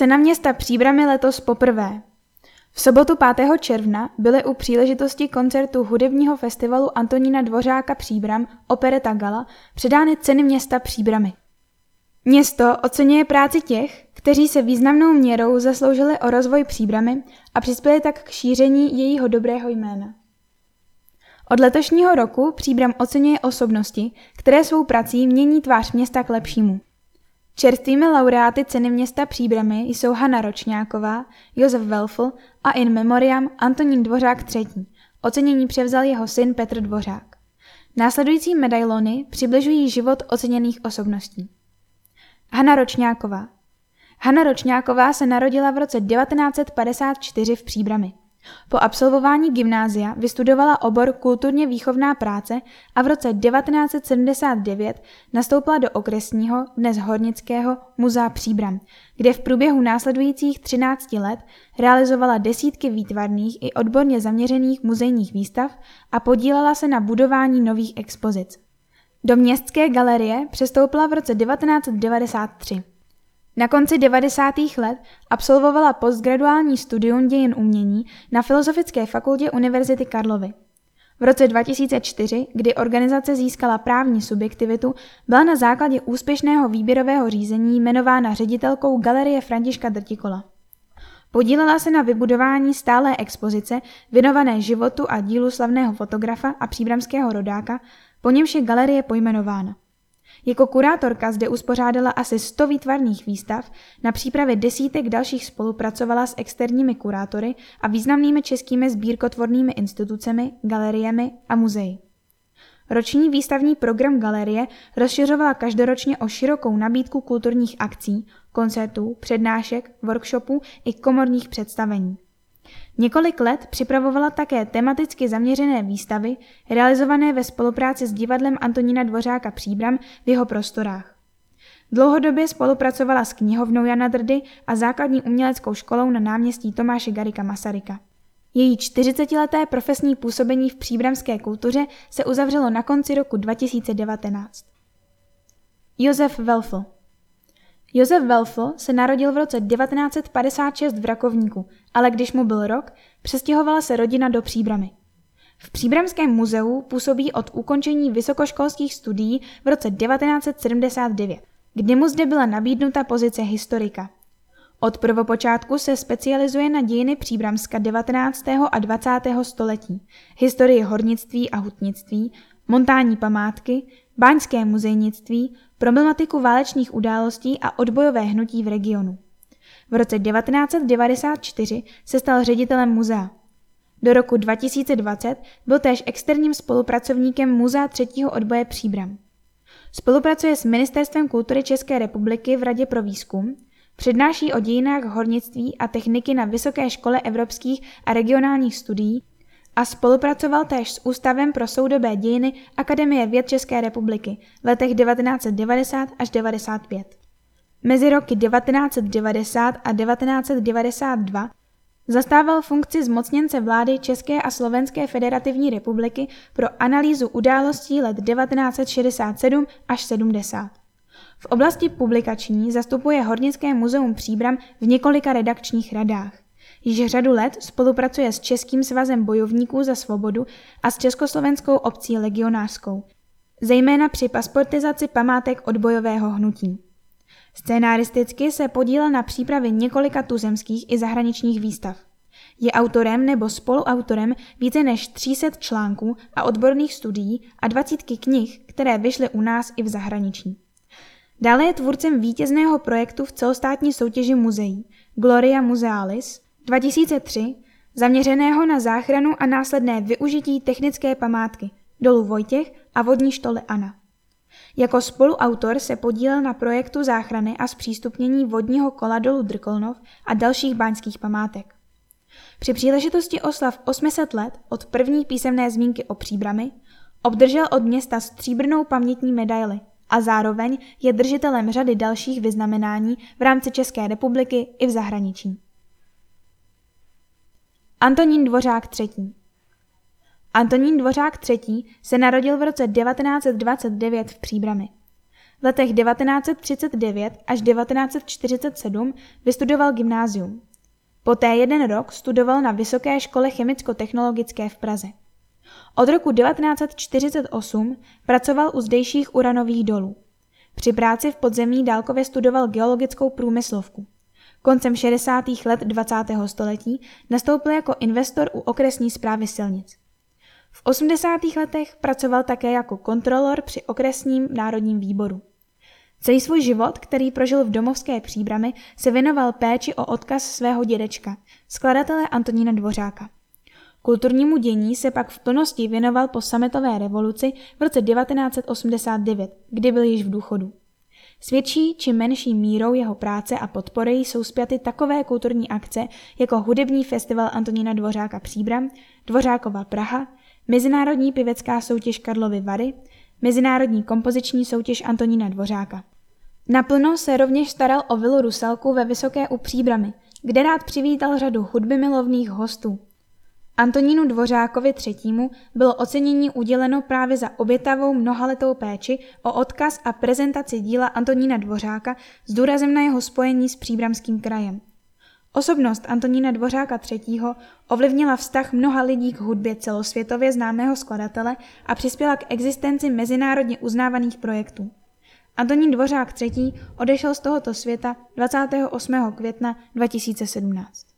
Cena města Příbramy letos poprvé. V sobotu 5. června byly u příležitosti koncertu hudebního festivalu Antonína Dvořáka Příbram Opereta Gala předány ceny města Příbramy. Město oceňuje práci těch, kteří se významnou měrou zasloužili o rozvoj Příbramy a přispěli tak k šíření jejího dobrého jména. Od letošního roku Příbram oceňuje osobnosti, které svou prací mění tvář města k lepšímu. Čerstvými laureáty ceny města Příbramy jsou Hanna Ročňáková, Josef Welfl a in memoriam Antonín Dvořák III. Ocenění převzal jeho syn Petr Dvořák. Následující medailony přibližují život oceněných osobností. Hanna Ročňáková Hanna Ročňáková se narodila v roce 1954 v Příbrami. Po absolvování gymnázia vystudovala obor kulturně výchovná práce a v roce 1979 nastoupila do okresního, dnes hornického, muzea Příbram, kde v průběhu následujících 13 let realizovala desítky výtvarných i odborně zaměřených muzejních výstav a podílela se na budování nových expozic. Do městské galerie přestoupila v roce 1993. Na konci 90. let absolvovala postgraduální studium dějin umění na Filozofické fakultě Univerzity Karlovy. V roce 2004, kdy organizace získala právní subjektivitu, byla na základě úspěšného výběrového řízení jmenována ředitelkou Galerie Františka Drtikola. Podílela se na vybudování stálé expozice věnované životu a dílu slavného fotografa a příbramského rodáka, po němž je galerie pojmenována. Jako kurátorka zde uspořádala asi 100 výtvarných výstav, na přípravě desítek dalších spolupracovala s externími kurátory a významnými českými sbírkotvornými institucemi, galeriemi a muzeji. Roční výstavní program galerie rozšiřovala každoročně o širokou nabídku kulturních akcí, koncertů, přednášek, workshopů i komorních představení. Několik let připravovala také tematicky zaměřené výstavy, realizované ve spolupráci s divadlem Antonína Dvořáka Příbram v jeho prostorách. Dlouhodobě spolupracovala s knihovnou Jana Drdy a základní uměleckou školou na náměstí Tomáše Garika Masaryka. Její 40-leté profesní působení v příbramské kultuře se uzavřelo na konci roku 2019. Josef Welfl Josef Welfl se narodil v roce 1956 v Rakovníku, ale když mu byl rok, přestěhovala se rodina do Příbramy. V Příbramském muzeu působí od ukončení vysokoškolských studií v roce 1979, kdy mu zde byla nabídnuta pozice historika. Od prvopočátku se specializuje na dějiny Příbramska 19. a 20. století, historii hornictví a hutnictví, montání památky, báňské muzejnictví, problematiku válečných událostí a odbojové hnutí v regionu. V roce 1994 se stal ředitelem muzea. Do roku 2020 byl též externím spolupracovníkem Muzea třetího odboje Příbram. Spolupracuje s Ministerstvem kultury České republiky v Radě pro výzkum, přednáší o dějinách hornictví a techniky na Vysoké škole evropských a regionálních studií a spolupracoval též s Ústavem pro soudobé dějiny Akademie věd České republiky v letech 1990 až 95. Mezi roky 1990 a 1992 zastával funkci zmocněnce vlády České a Slovenské federativní republiky pro analýzu událostí let 1967 až 70. V oblasti publikační zastupuje Hornické muzeum Příbram v několika redakčních radách. Již řadu let spolupracuje s Českým svazem bojovníků za svobodu a s Československou obcí legionářskou, zejména při pasportizaci památek odbojového hnutí. Scénaristicky se podílel na přípravě několika tuzemských i zahraničních výstav. Je autorem nebo spoluautorem více než 300 článků a odborných studií a dvacítky knih, které vyšly u nás i v zahraničí. Dále je tvůrcem vítězného projektu v celostátní soutěži muzeí Gloria Musealis 2003, zaměřeného na záchranu a následné využití technické památky dolu Vojtěch a vodní štoly Ana. Jako spoluautor se podílel na projektu záchrany a zpřístupnění vodního kola dolu Drkolnov a dalších báňských památek. Při příležitosti oslav 800 let od první písemné zmínky o příbrami obdržel od města stříbrnou pamětní medaili a zároveň je držitelem řady dalších vyznamenání v rámci České republiky i v zahraničí. Antonín Dvořák III. Antonín Dvořák III. se narodil v roce 1929 v Příbrami. V letech 1939 až 1947 vystudoval gymnázium. Poté jeden rok studoval na Vysoké škole chemicko-technologické v Praze. Od roku 1948 pracoval u zdejších uranových dolů. Při práci v podzemí dálkově studoval geologickou průmyslovku. Koncem 60. let 20. století nastoupil jako investor u okresní zprávy silnic. V 80. letech pracoval také jako kontrolor při okresním národním výboru. Celý svůj život, který prožil v domovské příbrami, se věnoval péči o odkaz svého dědečka, skladatele Antonína Dvořáka. Kulturnímu dění se pak v plnosti věnoval po sametové revoluci v roce 1989, kdy byl již v důchodu. Svědčí či menší mírou jeho práce a podpory jsou zpěty takové kulturní akce jako hudební festival Antonína Dvořáka Příbram, Dvořákova Praha, Mezinárodní pěvecká soutěž Karlovy Vary, Mezinárodní kompoziční soutěž Antonína Dvořáka. Naplno se rovněž staral o vilu Rusalku ve Vysoké u Příbramy, kde rád přivítal řadu hudby milovných hostů. Antonínu Dvořákovi III. bylo ocenění uděleno právě za obětavou mnohaletou péči o odkaz a prezentaci díla Antonína Dvořáka s důrazem na jeho spojení s příbramským krajem. Osobnost Antonína Dvořáka III. ovlivnila vztah mnoha lidí k hudbě celosvětově známého skladatele a přispěla k existenci mezinárodně uznávaných projektů. Antonín Dvořák III. odešel z tohoto světa 28. května 2017.